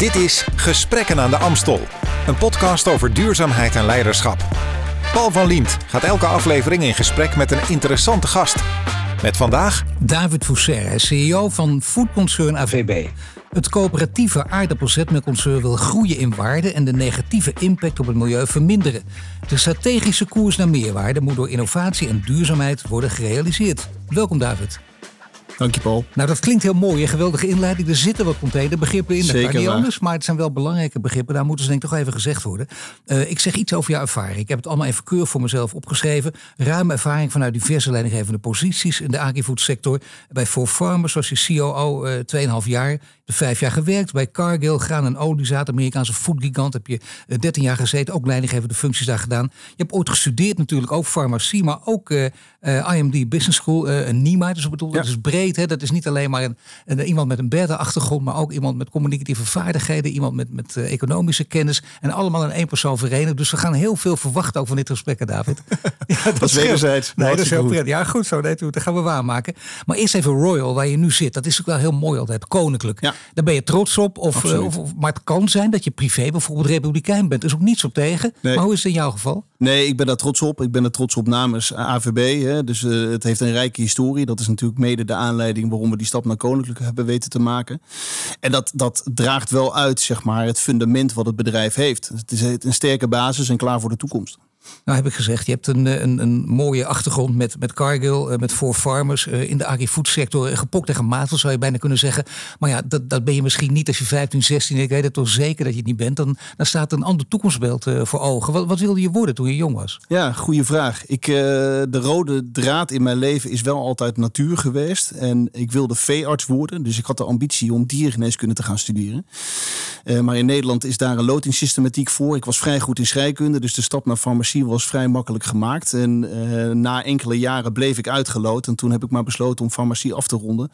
Dit is Gesprekken aan de Amstel, een podcast over duurzaamheid en leiderschap. Paul van Liemt gaat elke aflevering in gesprek met een interessante gast. Met vandaag David Fousser, CEO van foodconcern AVB. Het coöperatieve aardappelzetmelkconcern wil groeien in waarde en de negatieve impact op het milieu verminderen. De strategische koers naar meerwaarde moet door innovatie en duurzaamheid worden gerealiseerd. Welkom David. Dank je, Paul. Nou, dat klinkt heel mooi. Een geweldige inleiding. Er zitten wat containerbegrippen in. Dat Zeker kan niet anders. Maar het zijn wel belangrijke begrippen. Daar moeten ze denk ik toch even gezegd worden. Eh, ik zeg iets over jouw ervaring. Ik heb het allemaal even keurig voor mezelf opgeschreven. Ruime ervaring vanuit diverse leidinggevende posities in de agri-food sector. Bij For Farmers was je COO eh 2,5 jaar. Vijf jaar gewerkt. Bij Cargill, graan- en oliezaad, Amerikaanse foodgigant. Heb je eh, 13 jaar gezeten. Ook leidinggevende functies daar gedaan. Je hebt ooit gestudeerd natuurlijk. Ook farmacie. Maar ook eh, eh, IMD Business School. eh, een NIMA. Dus ik bedoel, dat Ja. is breed. Hè? Dat is niet alleen maar een, een- iemand met een beta-achtergrond, maar ook iemand met communicatieve vaardigheden, iemand met, met eh, economische kennis. En allemaal in één persoon verenigd. Dus we gaan heel veel verwachten ook van dit gesprek, hè, David. ja, dat, is wederzijds. Nee, dat is heel prettig. Ja, goed zo. Nee, dat gaan we waarmaken. Maar eerst even Royal, waar je nu zit. Dat is ook wel heel mooi altijd. Koninklijk. Ja. Daar ben je trots op. Of, eh, of, of- maar het kan zijn dat je privé bijvoorbeeld republikein bent. Er is ook niets op tegen. Nee. Maar hoe is het in jouw geval? Nee, ik ben daar trots op. Ik ben er trots op namens AVB. Hè. Dus eh, het heeft een rijke historie. Dat is natuurlijk mede de aanleiding waarom we die stap naar Koninklijk hebben weten te maken. En dat, dat draagt wel uit, zeg maar, het fundament wat het bedrijf heeft. Het is een sterke basis en klaar voor de toekomst. Nou heb ik gezegd, je hebt een, eh, een, een mooie achtergrond met, met Cargill, eh, met For Farmers eh, in de agri-food sector. Gepokt en gemateld zou je bijna kunnen zeggen. Maar ja, dat, dat ben je misschien niet als je 15, 16, ik weet het toch zeker dat je het niet bent. Dan, dan staat een ander toekomstbeeld voor ogen. Wat, wat wilde je worden toen je jong was? Ja, goede vraag. Ik, de rode draad in mijn leven is wel altijd natuur geweest. En ik wilde veearts worden. Dus ik had de ambitie om diergeneeskunde te gaan studeren. Maar in Nederland is daar een lotingssystematiek voor. Ik was vrij goed in scheikunde. Dus de stap naar farmacie was vrij makkelijk gemaakt. En eh, na enkele jaren bleef ik uitgeloot. En toen heb ik maar besloten om farmacie af te ronden.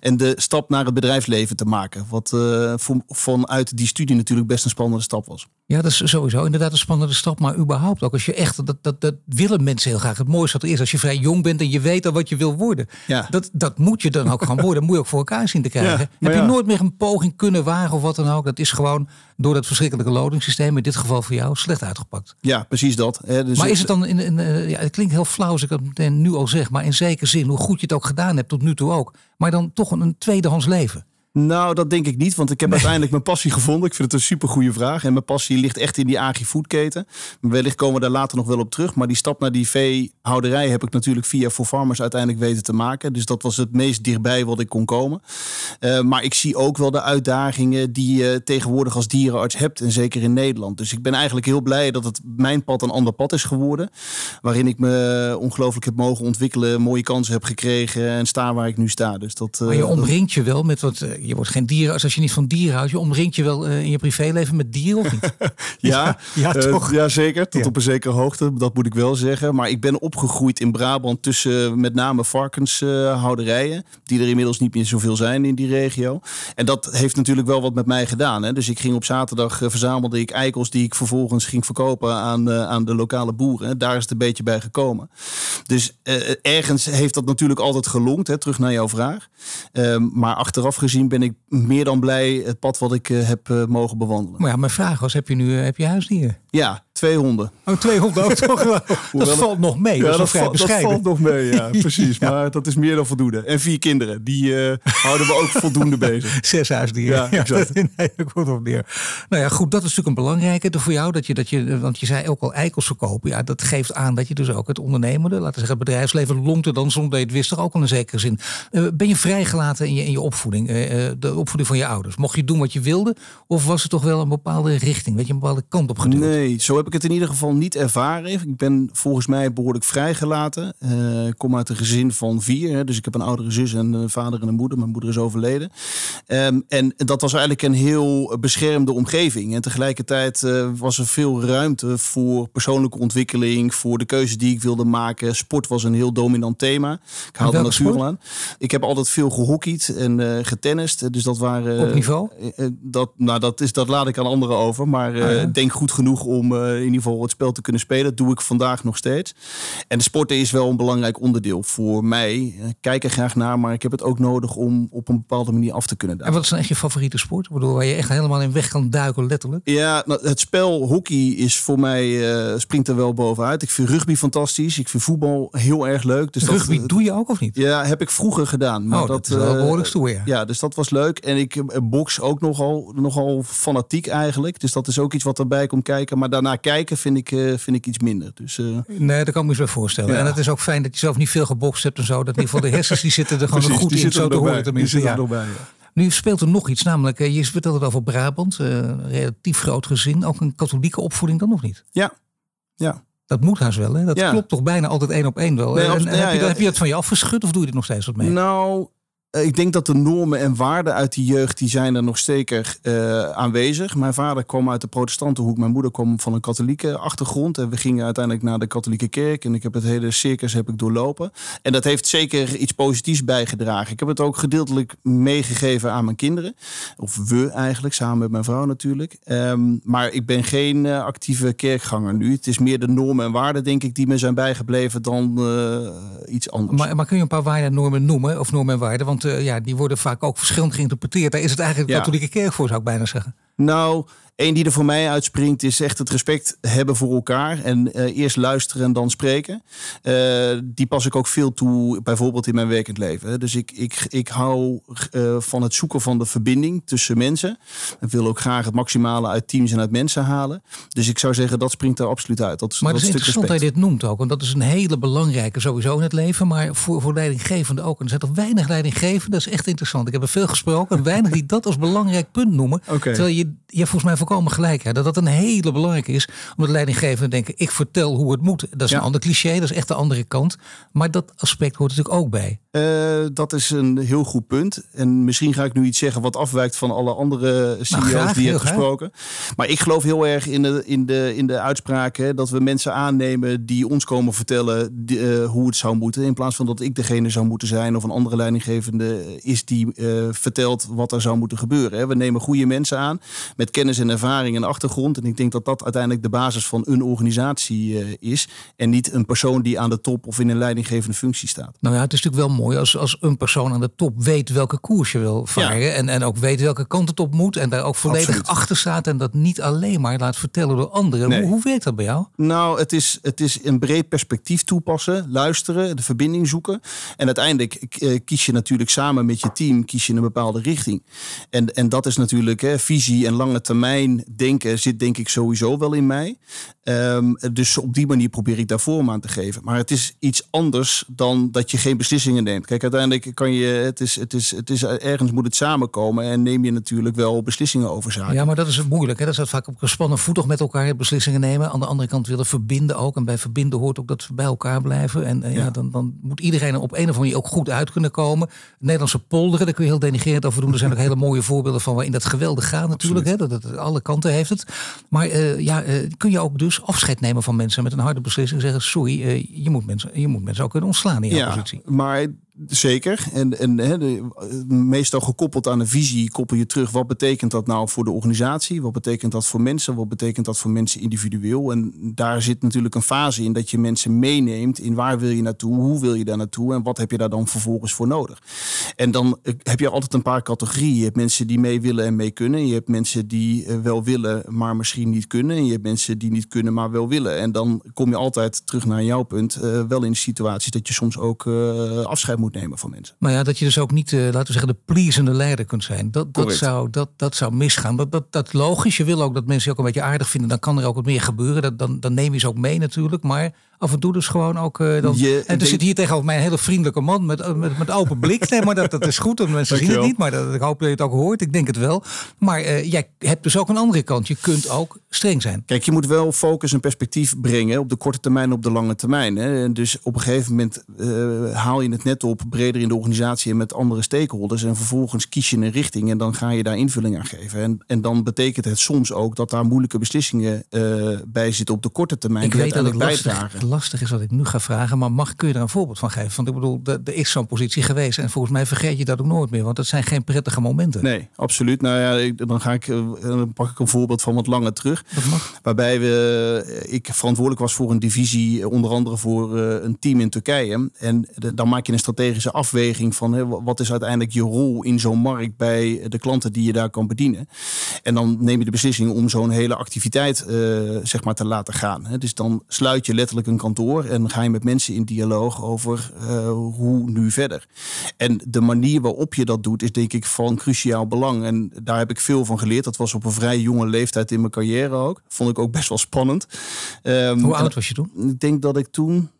En de stap naar het bedrijfsleven te maken. Wat eh, voor- vanuit die studie natuurlijk best een spannende stap was. Ja, dat is sowieso inderdaad een spannende stap. Maar überhaupt ook als je echt, dat, dat, dat willen mensen heel graag. Het mooiste wat er is als je vrij jong bent en je weet al wat je wil worden. Ja. Dat, dat moet je dan ook gaan worden. Dat moet je ook voor elkaar zien te krijgen. Ja, Heb je nooit meer een poging kunnen wagen of wat dan ook? Dat is gewoon door dat verschrikkelijke loadingssysteem, in dit geval voor jou, slecht uitgepakt. Ja, precies dat. Hè. Dus maar is het dan, in, in, eh, ja, het klinkt heel flauw als ik het meteen nu al zeg, maar in zekere zin, hoe goed je het ook gedaan hebt tot nu toe ook, maar dan toch een, een tweedehands leven. Nou, dat denk ik niet, want ik heb uiteindelijk mijn passie gevonden. Ik vind het een super goede vraag. En mijn passie ligt echt in die agri-foodketen. Wellicht komen we daar later nog wel op terug. Maar die stap naar die veehouderij heb ik natuurlijk via For Farmers uiteindelijk weten te maken. Dus dat was het meest dichtbij wat ik kon komen. Eh, maar ik zie ook wel de uitdagingen die je tegenwoordig als dierenarts hebt. En zeker in Nederland. Dus ik ben eigenlijk heel blij dat het mijn pad een ander pad is geworden. Waarin ik me ongelooflijk heb mogen ontwikkelen. Mooie kansen heb gekregen. En sta waar ik nu sta. Dus dat, Maar je eh, omringt je wel met wat, eh, je wordt geen dierenarts als je niet van dieren houdt. Je omringt je wel eh, in je privéleven met dieren of niet? Ja, ja, eh, toch? ja, zeker. Tot Ja. op een zekere hoogte, dat moet ik wel zeggen. Maar ik ben opgegroeid in Brabant tussen met name varkenshouderijen. die er inmiddels niet meer zoveel zijn in die regio. En dat heeft natuurlijk wel wat met mij gedaan. Hè. Dus ik ging op zaterdag, eh, verzamelde ik eikels... die ik vervolgens ging verkopen aan, eh, aan de lokale boeren. Daar is het een beetje bij gekomen. Dus eh, ergens heeft dat natuurlijk altijd gelongt, hè, terug naar jouw vraag. Ehm, maar achteraf gezien ben ik meer dan blij... het pad wat ik eh, heb eh, mogen bewandelen. Maar ja, mijn vraag was, heb je nu eh, heb je huisdieren? Ja, twee honden. Oh, 200 ook toch wel. Dat valt nog mee. dat vrij valt, dat bescheiden. valt nog mee, ja, precies. Maar dat is meer dan voldoende. En vier kinderen, die houden we ook voldoende bezig. Zes huisdieren. Ja, exact. dat, nee, dat komt op neer. Nou ja, goed, dat is natuurlijk een belangrijke voor jou. Dat je, dat je, want je zei ook al eikels verkopen. Ja, dat geeft aan dat je dus ook het ondernemende, laten we zeggen, het bedrijfsleven longt er dan zonder dat je het wist, toch ook al in zekere zin. Ben je vrijgelaten in je, in je opvoeding, de opvoeding van je ouders? Mocht je doen wat je wilde? Of was het toch wel een bepaalde richting? Weet je, een bepaalde kant op geduwd? Nee, zo heb ik het in ieder geval niet ervaren. Ik ben volgens mij behoorlijk vrijgelaten. Eh, Ik kom uit een gezin van vier. Hè, dus ik heb een oudere zus en een vader en een moeder. Mijn moeder is overleden. Ehm, en dat was eigenlijk een heel beschermde omgeving. En tegelijkertijd eh, was er veel ruimte voor persoonlijke ontwikkeling. Voor de keuze die ik wilde maken. Sport was een heel dominant thema. Ik haalde natuurlijk aan. Ik heb altijd veel gehockeyd en eh getennist. Best. Dus dat waren. Op niveau? dat, nou, dat, is, dat laat ik aan anderen over. Maar uh, denk goed genoeg om in ieder geval het spel te kunnen spelen. Dat doe ik vandaag nog steeds. En de sporten is wel een belangrijk onderdeel voor mij. Ik kijk er graag naar, maar ik heb het ook nodig om op een bepaalde manier af te kunnen duiken. En wat is dan echt je favoriete sport? Bedoel, waar je echt helemaal in weg kan duiken, letterlijk? Ja, nou, het spel hockey is voor mij, springt er wel bovenuit. Ik vind rugby fantastisch. Ik vind voetbal heel erg leuk. Dus rugby dat, doe je ook of niet? Ja, heb ik vroeger gedaan. Maar oh, dat, dat is wel behoorlijk stoer, ja. ja. dus dat was leuk. En ik eh, box ook nogal, nogal fanatiek eigenlijk. Dus dat is ook iets wat erbij komt kijken. Maar daarna kijken vind ik, uh, vind ik iets minder. Dus, uh... Nee, dat kan ik me zo voorstellen. En het is ook fijn dat je zelf niet veel gebokst hebt en zo. Dat in ieder geval de hersens die zitten er gewoon Precies, goed in. Zo te horen tenminste. Ja. Bij, ja. Nu speelt er nog iets, namelijk, je vertelde het over Brabant, relatief groot gezin, ook een katholieke opvoeding dan nog niet? Ja, ja. Dat moet haast wel, hè? Dat klopt toch bijna altijd één op één wel. en, heb, je, heb, je, dat van je afgeschud of doe je dit nog steeds wat mee? Nou, eh, ik denk dat de normen en waarden uit die jeugd, die zijn er nog zeker uh, aanwezig. Mijn vader kwam uit de protestante hoek. Mijn moeder kwam van een katholieke achtergrond. En we gingen uiteindelijk naar de katholieke kerk. En ik heb het hele circus heb ik doorlopen. En dat heeft zeker iets positiefs bijgedragen. Ik heb het ook gedeeltelijk meegegeven aan mijn kinderen. Of we eigenlijk, samen met mijn vrouw natuurlijk. Um, maar ik ben geen uh, actieve kerkganger nu. Het is meer de normen en waarden, denk ik, die me zijn bijgebleven dan iets anders. Maar, maar kun je een paar waarden en normen noemen? Of normen en waarden? Want uh, ja, die worden vaak ook verschillend geïnterpreteerd. Daar is het eigenlijk de katholieke kerk voor, zou ik bijna zeggen. Nou, Eén die er voor mij uitspringt is echt het respect hebben voor elkaar. En uh, eerst luisteren en dan spreken. Uh, die pas ik ook veel toe, bijvoorbeeld in mijn werkend leven. Dus ik, ik, ik hou uh, van het zoeken van de verbinding tussen mensen. Ik wil ook graag het maximale uit teams en uit mensen halen. Dus ik zou zeggen, dat springt er absoluut uit. Dat, maar dat is interessant dat je dit noemt ook. Want dat is een hele belangrijke sowieso in het leven. Maar voor, voor leidinggevenden ook. En er zijn toch weinig leidinggevenden. Dat is echt interessant. Ik heb er veel gesproken. En weinig die dat als belangrijk punt noemen. Okay. Terwijl je, je volgens mij volkomen gelijk. Hè, dat dat een hele belangrijke is. Omdat leidinggevenden denken, ik vertel hoe het moet. Dat is een ander cliché, dat is echt de andere kant. Maar dat aspect hoort natuurlijk ook bij. Uh, dat is een heel goed punt. En misschien ga ik nu iets zeggen wat afwijkt van alle andere CEO's nou, graag, die je hebt gesproken. Maar ik geloof heel erg in de, in de, in de uitspraken dat we mensen aannemen die ons komen vertellen die, uh, hoe het zou moeten. In plaats van dat ik degene zou moeten zijn of een andere leidinggevende is die uh, vertelt wat er zou moeten gebeuren. We nemen goede mensen aan met kennis en ervaring en achtergrond. En ik denk dat dat uiteindelijk de basis van een organisatie is. En niet een persoon die aan de top of in een leidinggevende functie staat. Nou ja, het is natuurlijk wel mooi als, als een persoon aan de top weet welke koers je wil varen. En, en ook weet welke kant het op moet. En daar ook volledig achter staat. En dat niet alleen maar laat vertellen door anderen. Hoe, hoe werkt dat bij jou? Nou, het is, het is een breed perspectief toepassen. Luisteren, de verbinding zoeken. En uiteindelijk eh, kies je natuurlijk samen met je team kies je een bepaalde richting. En, en dat is natuurlijk hè, visie en lange termijn denken zit denk ik sowieso wel in mij. Um, dus op die manier probeer ik daar vorm aan te geven. Maar het is iets anders dan dat je geen beslissingen neemt. Kijk, uiteindelijk kan je, het is, het is, het is, ergens moet het samenkomen en neem je natuurlijk wel beslissingen over zaken. Ja, maar dat is het moeilijk. Hè? Dat is vaak op gespannen voet toch met elkaar beslissingen nemen. Aan de andere kant willen verbinden ook. En bij verbinden hoort ook dat we bij elkaar blijven. En ja. ja. dan, dan moet iedereen op een of andere manier ook goed uit kunnen komen. Nederlandse polderen, daar kun je heel denigrerend over doen. Er zijn ook hele mooie voorbeelden van waarin dat geweldig gaat natuurlijk. Hè? Dat het alle kanten heeft het. Maar uh, ja, uh, kun je ook dus afscheid nemen van mensen met een harde beslissing. Zeggen, sorry, uh, je, moet mensen, je moet mensen ook kunnen ontslaan in jouw ja, positie. Maar Zeker. En, en de, meestal gekoppeld aan een visie koppel je terug. Wat betekent dat nou voor de organisatie? Wat betekent dat voor mensen? Wat betekent dat voor mensen individueel? En daar zit natuurlijk een fase in dat je mensen meeneemt in waar wil je naartoe? Hoe wil je daar naartoe? En wat heb je daar dan vervolgens voor nodig? En dan eh, heb je altijd een paar categorieën. Je hebt mensen die mee willen en mee kunnen. Je hebt mensen die eh, wel willen, maar misschien niet kunnen. En je hebt mensen die niet kunnen, maar wel willen. En dan kom je altijd terug naar jouw punt. Uh, wel in de situatie dat je soms ook afscheid moet nemen van mensen. Maar ja, dat je dus ook niet, uh, laten we zeggen, de pleasende leider kunt zijn. Dat, dat, zou, dat, dat zou misgaan. Dat, dat, dat logisch. Je wil ook dat mensen je ook een beetje aardig vinden. Dan kan er ook wat meer gebeuren. Dat, dan, dan neem je ze ook mee natuurlijk. Maar af en toe dus gewoon ook. Uh, dan, je, en er zit hier tegenover mij een hele vriendelijke man met, eh, met, met open blik. Nee, maar dat, dat is goed, want mensen zien het niet. Maar dat, ik hoop dat je het ook hoort. Ik denk het wel. Maar uh, jij hebt dus ook een andere kant. Je kunt ook streng zijn. Kijk, je moet wel focus en perspectief brengen op de korte termijn en op de lange termijn. Hè. En dus op een gegeven moment uh, haal je het net op breder in de organisatie en met andere stakeholders. En vervolgens kies je een richting en dan ga je daar invulling aan geven. En, en dan betekent het soms ook dat daar moeilijke beslissingen bij zitten op de korte termijn. Ik weet dat het lastig, lastig is wat ik nu ga vragen, maar mag, kun je er een voorbeeld van geven? Want ik bedoel, er is zo'n positie geweest en volgens mij vergeet je dat ook nooit meer, want dat zijn geen prettige momenten. Nee, absoluut. Nou ja, dan ga ik, eh, dan pak ik een voorbeeld van wat langer terug. Dat mag. Waarbij we, eh, ik verantwoordelijk was voor een divisie, onder andere voor een team in Turkije. En dan maak je een strategische afweging van wat is uiteindelijk je rol in zo'n markt bij de klanten die je daar kan bedienen. En dan neem je de beslissing om zo'n hele activiteit zeg maar te laten gaan. Dus dan sluit je letterlijk een kantoor en ga je met mensen in dialoog over uh, hoe nu verder. En de manier waarop je dat doet is denk ik van cruciaal belang. En daar heb ik veel van geleerd. Dat was op een vrij jonge leeftijd in mijn carrière ook. Vond ik ook best wel spannend. Um, hoe oud was je toen? Ik denk dat ik toen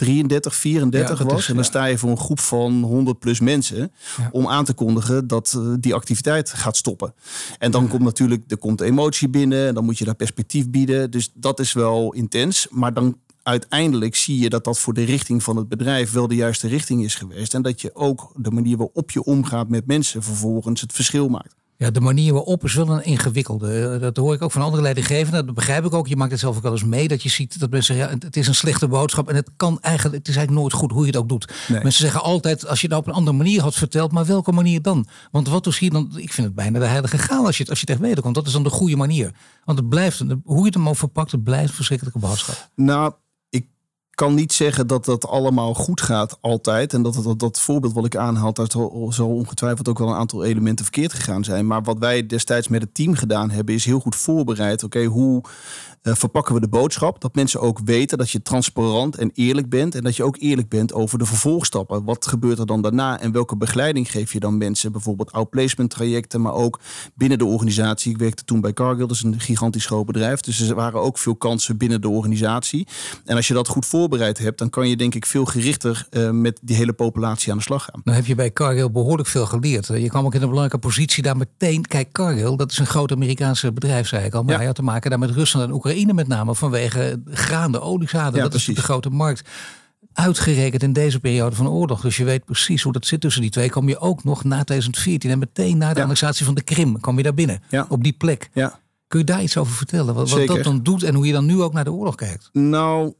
33, 34 was. en dan sta je voor een groep van 100 plus mensen om aan te kondigen dat uh, die activiteit gaat stoppen. En dan komt natuurlijk, er komt emotie binnen en dan moet je daar perspectief bieden. Dus dat is wel intens. Maar dan uiteindelijk zie je dat dat voor de richting van het bedrijf wel de juiste richting is geweest. En dat je ook de manier waarop je omgaat met mensen vervolgens het verschil maakt. Ja, de manier waarop is wel een ingewikkelde. Dat hoor ik ook van andere leidinggevenden. Dat begrijp ik ook. Je maakt het zelf ook wel eens mee. Dat je ziet dat mensen zeggen, ja, het is een slechte boodschap. En het kan eigenlijk, het is eigenlijk nooit goed hoe je het ook doet. Mensen zeggen altijd, als je het nou op een andere manier had verteld. Maar welke manier dan? Want wat is hier dan? Ik vind het bijna de heilige gaal als je het, als je het echt weten komt. Dat is dan de goede manier. Want het blijft, hoe je het hem ook verpakt, het blijft een verschrikkelijke boodschap. Nou, kan niet zeggen dat dat allemaal goed gaat altijd. En dat, dat, dat voorbeeld wat ik aanhaal, daar zal ongetwijfeld ook wel een aantal elementen verkeerd gegaan zijn. Maar wat wij destijds met het team gedaan hebben, is heel goed voorbereid. Oké, hoe uh, verpakken we de boodschap? Dat mensen ook weten dat je transparant en eerlijk bent. En dat je ook eerlijk bent over de vervolgstappen. Wat gebeurt er dan daarna? En welke begeleiding geef je dan mensen? Bijvoorbeeld outplacement trajecten, maar ook binnen de organisatie. Ik werkte toen bij Cargill, dat is een gigantisch groot bedrijf. Dus er waren ook veel kansen binnen de organisatie. En als je dat goed voorbereid hebt, dan kan je denk ik veel gerichter uh, met die hele populatie aan de slag gaan. Dan heb je bij Cargill behoorlijk veel geleerd. Je kwam ook in een belangrijke positie daar meteen. Kijk, Cargill, dat is een groot Amerikaanse bedrijf, zei ik al. Maar hij had te maken daar met Rusland en Oekraïne Oekraïne met name vanwege graan, de oliezaden. Ja, dat precies. is de grote markt. Uitgerekend in deze periode van oorlog. Dus je weet precies hoe dat zit tussen die twee. Kom je ook nog na 2014 en meteen na de ja. annexatie van de Krim. Kom je daar binnen. Ja. Op die plek. Ja. Kun je daar iets over vertellen? Wat, wat, dat dan doet en hoe je dan nu ook naar de oorlog kijkt? Nou,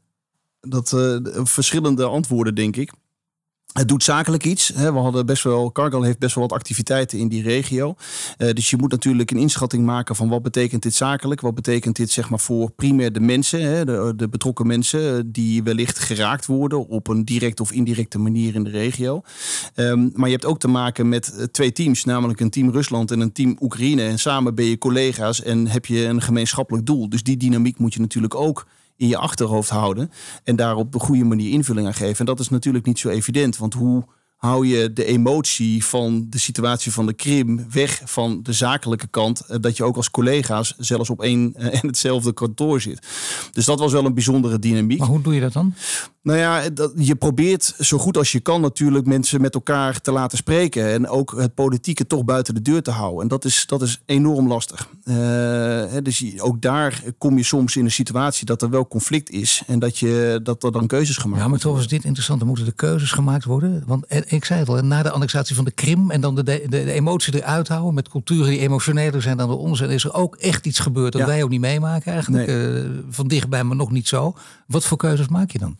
dat uh, verschillende antwoorden denk ik. Het doet zakelijk iets. We hadden best wel, Cargill heeft best wel wat activiteiten in die regio. Eh, dus je moet natuurlijk een inschatting maken van wat betekent dit zakelijk? Wat betekent dit zeg maar voor primair de mensen, de, betrokken mensen eh, die wellicht geraakt worden op een directe of indirecte manier in de regio. Ehm, maar je hebt ook te maken met eh, twee teams, namelijk een team Rusland en een team Oekraïne. En samen ben je collega's en heb je een gemeenschappelijk doel. Dus die dynamiek moet je natuurlijk ook in je achterhoofd houden. En daar op de goede manier invulling aan geven. En dat is natuurlijk niet zo evident. Want hoe hou je de emotie van de situatie van de Krim weg van de zakelijke kant. Eh, dat je ook als collega's zelfs op één eh, en hetzelfde kantoor zit. Dus dat was wel een bijzondere dynamiek. Maar hoe doe je dat dan? Nou ja, dat, je probeert zo goed als je kan natuurlijk mensen met elkaar te laten spreken. En ook het politieke toch buiten de deur te houden. En dat is, dat is enorm lastig. Uh, dus ook daar kom je soms in een situatie dat er wel conflict is. En dat, je, dat er dan keuzes gemaakt worden. Ja, maar toch is dit interessant. Dan moeten de keuzes gemaakt worden. Want ik zei het al, na de annexatie van de Krim en dan de, de, de emotie eruit houden met culturen die emotioneler zijn dan de onze. En is er ook echt iets gebeurd dat wij ook niet meemaken eigenlijk. Nee. Uh, van dichtbij, maar nog niet zo. Wat voor keuzes maak je dan?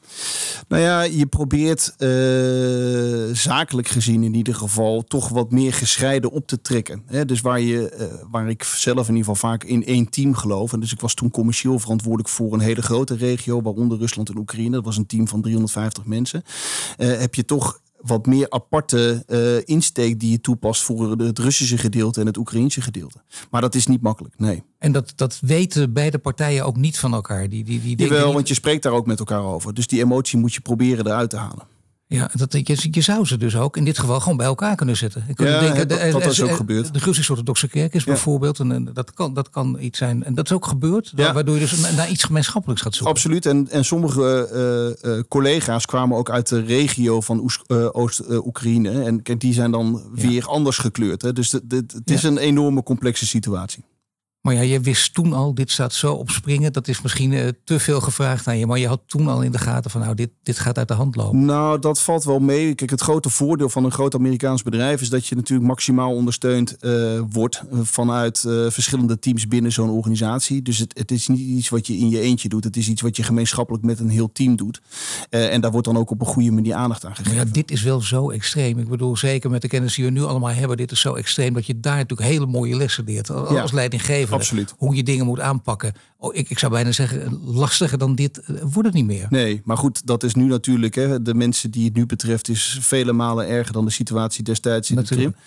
Nou ja, je probeert uh, zakelijk gezien in ieder geval toch wat meer gescheiden op te trekken. Hè? Dus waar, je, uh, waar ik zelf in ieder geval vaak in één team geloof. En dus ik was toen commercieel verantwoordelijk voor een hele grote regio, waaronder Rusland en Oekraïne. Dat was een team van 350 mensen. Uh, heb je toch wat meer aparte uh, insteek die je toepast voor het Russische gedeelte en het Oekraïnse gedeelte. Maar dat is niet makkelijk, nee. En dat, dat weten beide partijen ook niet van elkaar? Die, die, die Jawel, niet... want je spreekt daar ook met elkaar over. Dus die emotie moet je proberen eruit te halen. Ja, dat, je, je zou ze dus ook in dit geval gewoon bij elkaar kunnen zetten. Ik ja, denken, dat, dat is ook gebeurd. De Russisch-Orthodoxe Kerk is bijvoorbeeld, en dat kan, dat kan iets zijn. En dat is ook gebeurd, ja. waardoor je dus naar iets gemeenschappelijks gaat zoeken. Absoluut, en, en sommige uh, uh, collega's kwamen ook uit de regio van uh, Oost-Oekraïne. en die zijn dan weer anders gekleurd. Hè? Dus het is een enorme complexe situatie. Maar ja, je wist toen al, dit staat zo op springen. Dat is misschien uh, te veel gevraagd aan je. Maar je had toen al in de gaten van, nou, dit, dit gaat uit de hand lopen. Nou, dat valt wel mee. Kijk, het grote voordeel van een groot Amerikaans bedrijf is dat je natuurlijk maximaal ondersteund uh, wordt vanuit uh, verschillende teams binnen zo'n organisatie. Dus het, het is niet iets wat je in je eentje doet. Het is iets wat je gemeenschappelijk met een heel team doet. en daar wordt dan ook op een goede manier aandacht aan gegeven. Maar ja, dit is wel zo extreem. Ik bedoel, zeker met de kennis die we nu allemaal hebben, dit is zo extreem dat je daar natuurlijk hele mooie lessen leert. Als ja. leidinggever Absoluut. Hoe je dingen moet aanpakken. Oh, ik, ik zou bijna zeggen, lastiger dan dit eh, wordt het niet meer. Nee, maar goed, dat is nu natuurlijk. Hè, de mensen die het nu betreft is vele malen erger dan de situatie destijds in natuurlijk.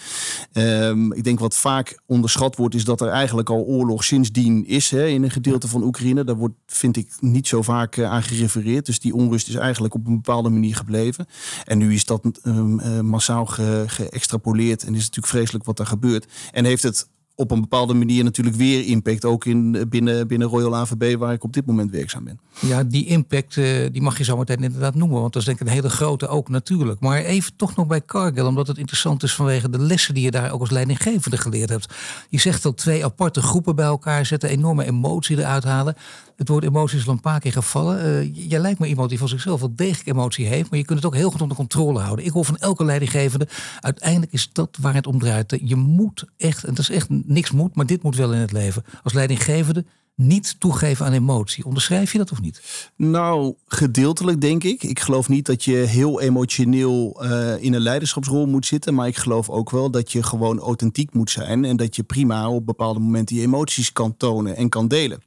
de Krim. Um, ik denk wat vaak onderschat wordt, is dat er eigenlijk al oorlog sindsdien is hè, in een gedeelte van Oekraïne. Daar wordt, vind ik, niet zo vaak uh, aan gerefereerd. Dus die onrust is eigenlijk op een bepaalde manier gebleven. En nu is dat um, uh, massaal geëxtrapoleerd en is het natuurlijk vreselijk wat er gebeurt. En heeft het op een bepaalde manier natuurlijk weer impact. Ook in, binnen, binnen Royal AVB, waar ik op dit moment werkzaam ben. Ja, die impact uh, die mag je zo meteen inderdaad noemen. Want dat is denk ik een hele grote ook natuurlijk. Maar even toch nog bij Cargill, omdat het interessant is vanwege de lessen die je daar ook als leidinggevende geleerd hebt. Je zegt al twee aparte groepen bij elkaar zetten, enorme emotie eruit halen. Het woord emotie is al een paar keer gevallen. Uh, jij lijkt me iemand die van zichzelf wel degelijk emotie heeft, maar je kunt het ook heel goed onder controle houden. Ik hoor van elke leidinggevende, uiteindelijk is dat waar het om draait. Je moet echt, en dat is echt niks moet, maar dit moet wel in het leven. Als leidinggevende niet toegeven aan emotie. Onderschrijf je dat of niet? Nou, gedeeltelijk denk ik. Ik geloof niet dat je heel emotioneel uh, in een leiderschapsrol moet zitten. Maar ik geloof ook wel dat je gewoon authentiek moet zijn. En dat je prima op bepaalde momenten je emoties kan tonen en kan delen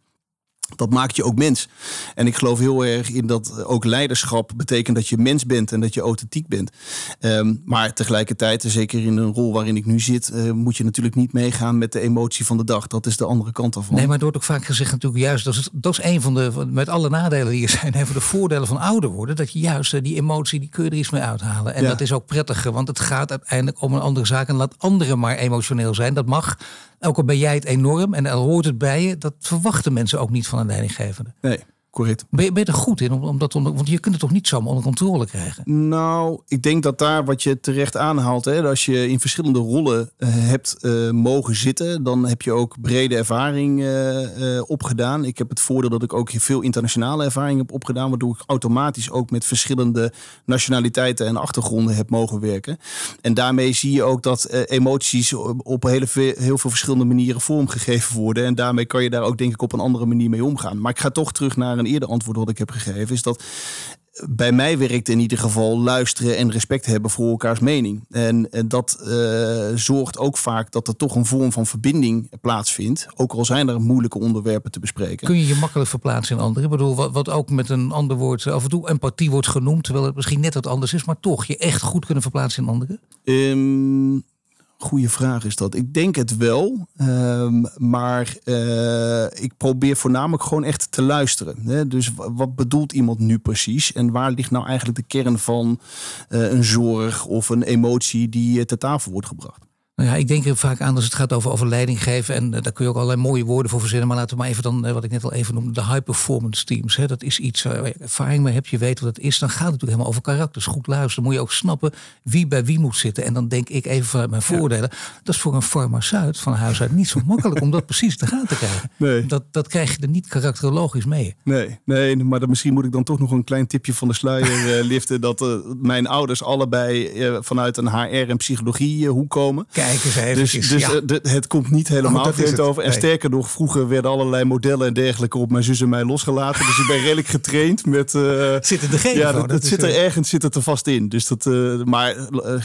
dat maakt je ook mens. En ik geloof heel erg in dat ook leiderschap betekent dat je mens bent en dat je authentiek bent. Um, maar tegelijkertijd, zeker in een rol waarin ik nu zit, uh, moet je natuurlijk niet meegaan met de emotie van de dag. Dat is de andere kant ervan. Nee, maar het wordt ook vaak gezegd natuurlijk juist, dat is, dat is een van de, met alle nadelen die er zijn, even de voordelen van ouder worden, dat je juist uh, die emotie, die kun je er iets mee uithalen. En ja. dat is ook prettiger, want het gaat uiteindelijk om een andere zaak en laat anderen maar emotioneel zijn. Dat mag. Ook al ben jij het enorm en al hoort het bij je, dat verwachten mensen ook niet van een leidinggevende. Nee. Correct. Ben je, ben je er goed in? Om, om dat onder, want je kunt het toch niet zomaar onder controle krijgen? Nou, ik denk dat daar wat je terecht aanhaalt, hè, als je in verschillende rollen uh, hebt uh, mogen zitten, dan heb je ook brede ervaring uh, opgedaan. Ik heb het voordeel dat ik ook veel internationale ervaring heb opgedaan, waardoor ik automatisch ook met verschillende nationaliteiten en achtergronden heb mogen werken. En daarmee zie je ook dat emoties op hele veel, heel veel verschillende manieren vormgegeven worden. En daarmee kan je daar ook denk ik op een andere manier mee omgaan. Maar ik ga toch terug naar een eerder antwoord wat ik heb gegeven, is dat bij mij werkt in ieder geval luisteren en respect hebben voor elkaars mening. En, en dat uh, zorgt ook vaak dat er toch een vorm van verbinding plaatsvindt. Ook al zijn er moeilijke onderwerpen te bespreken. Kun je je makkelijk verplaatsen in anderen? Ik bedoel, wat, wat ook met een ander woord af en toe empathie wordt genoemd, terwijl het misschien net wat anders is, maar toch je echt goed kunnen verplaatsen in anderen? Um, Goeie vraag is dat. Ik denk het wel. Um, maar uh, ik probeer voornamelijk gewoon echt te luisteren. Hè? Dus wat bedoelt iemand nu precies? En waar ligt nou eigenlijk de kern van uh, een zorg of een emotie die te tafel wordt gebracht? Nou ja, ik denk er vaak aan als het gaat over, over leiding geven. En uh, daar kun je ook allerlei mooie woorden voor verzinnen. Maar laten we maar even dan, uh, wat ik net al even noemde, de high performance teams. Hè. Dat is iets waar je ervaring mee hebt, je weet wat het is. Dan gaat het natuurlijk helemaal over karakters. Goed luisteren. moet je ook snappen wie bij wie moet zitten. En dan denk ik even vanuit mijn voordelen. Dat is voor een farmaceut van huis uit niet zo makkelijk om dat precies te gaan te krijgen. Nee. Dat, dat krijg je er niet karakterologisch mee. Nee, nee maar dan, misschien moet ik dan toch nog een klein tipje van de sluier uh, liften. Dat mijn ouders allebei vanuit een HR en psychologie hoe komen. Kijk eens even. Dus, dus ja. de, het komt niet helemaal het. over. En nee. sterker nog, vroeger werden allerlei modellen en dergelijke op mijn zus en mij losgelaten. dus ik ben redelijk getraind met. Uh, zit er de Ja, dat, dat zit er ergens zit het er vast in. Dus dat, uh, maar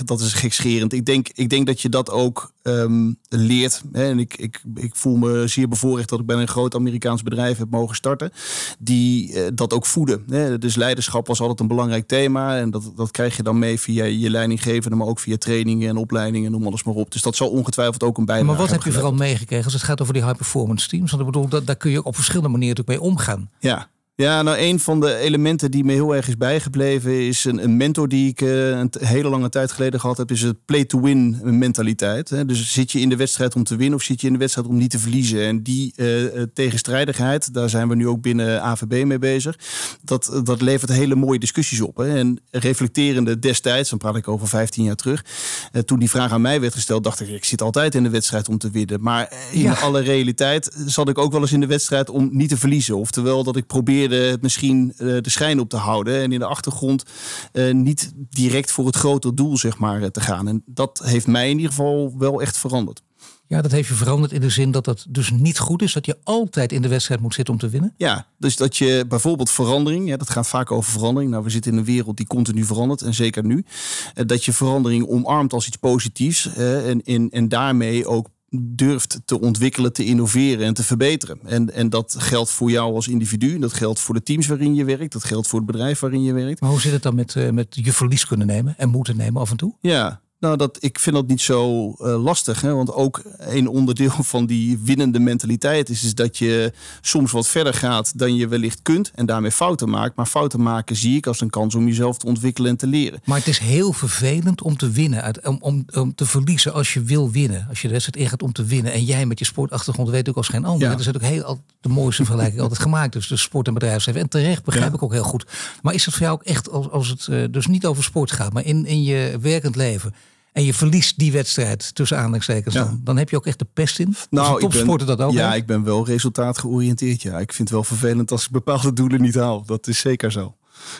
dat is gekscherend. Ik denk, ik denk dat je dat ook um, leert. Hè? En ik, ik, ik voel me zeer bevoorrecht dat ik bij een groot Amerikaans bedrijf heb mogen starten. Die dat ook voeden. Hè? Dus leiderschap was altijd een belangrijk thema. En dat, dat krijg je dan mee via je leidinggevende, maar ook via trainingen en opleidingen, noem alles maar op. Dus dat zal ongetwijfeld ook een bijdrage Maar wat heb je vooral meegekregen als het gaat over die high performance teams? Want ik bedoel, dat, daar kun je op verschillende manieren mee omgaan. Ja, Ja, nou een van de elementen die me heel erg is bijgebleven is een, een mentor die ik uh, een hele lange tijd geleden gehad heb, is het play-to-win mentaliteit. Hè. Dus zit je in de wedstrijd om te winnen of zit je in de wedstrijd om niet te verliezen? En die uh, tegenstrijdigheid, daar zijn we nu ook binnen AVB mee bezig. Dat, dat levert hele mooie discussies op. Hè. En reflecterende destijds, dan praat ik over 15 jaar terug, uh, toen die vraag aan mij werd gesteld, dacht ik, ik zit altijd in de wedstrijd om te winnen. Maar in alle realiteit zat ik ook wel eens in de wedstrijd om niet te verliezen. Oftewel dat ik probeerde het misschien de schijn op te houden en in de achtergrond niet direct voor het grote doel zeg maar, te gaan. En dat heeft mij in ieder geval wel echt veranderd. Ja, dat heeft je veranderd in de zin dat het dus niet goed is dat je altijd in de wedstrijd moet zitten om te winnen. Ja, dus dat je bijvoorbeeld verandering, ja, dat gaat vaak over verandering. Nou, we zitten in een wereld die continu verandert en zeker nu. Dat je verandering omarmt als iets positiefs en, en, en daarmee ook durft te ontwikkelen, te innoveren en te verbeteren. En, en dat geldt voor jou als individu, dat geldt voor de teams waarin je werkt, dat geldt voor het bedrijf waarin je werkt. Maar hoe zit het dan met, uh, met je verlies kunnen nemen en moeten nemen af en toe? Ja, nou, dat, ik vind dat niet zo uh, lastig. Hè? Want ook een onderdeel van die winnende mentaliteit is, is dat je soms wat verder gaat dan je wellicht kunt. En daarmee fouten maakt. Maar fouten maken zie ik als een kans om jezelf te ontwikkelen en te leren. Maar het is heel vervelend om te winnen. Om, om, om te verliezen als je wil winnen. Als je de wedstrijd ingaat om te winnen. En jij met je sportachtergrond weet ook als geen ander. Ja. Dat is ook heel de mooiste vergelijking altijd gemaakt. Dus de sport en bedrijfsleven. En terecht begrijp ja. ik ook heel goed. Maar is het voor jou ook echt als, als het uh, dus niet over sport gaat. Maar in, in je werkend leven en je verliest die wedstrijd tussen aanhalingstekens ja. dan, dan heb je ook echt de pest in. Nou, topsporter dat ook. Ja, ik ben wel resultaat georiënteerd. Ja, ik vind het wel vervelend als ik bepaalde doelen niet haal. Dat is zeker zo.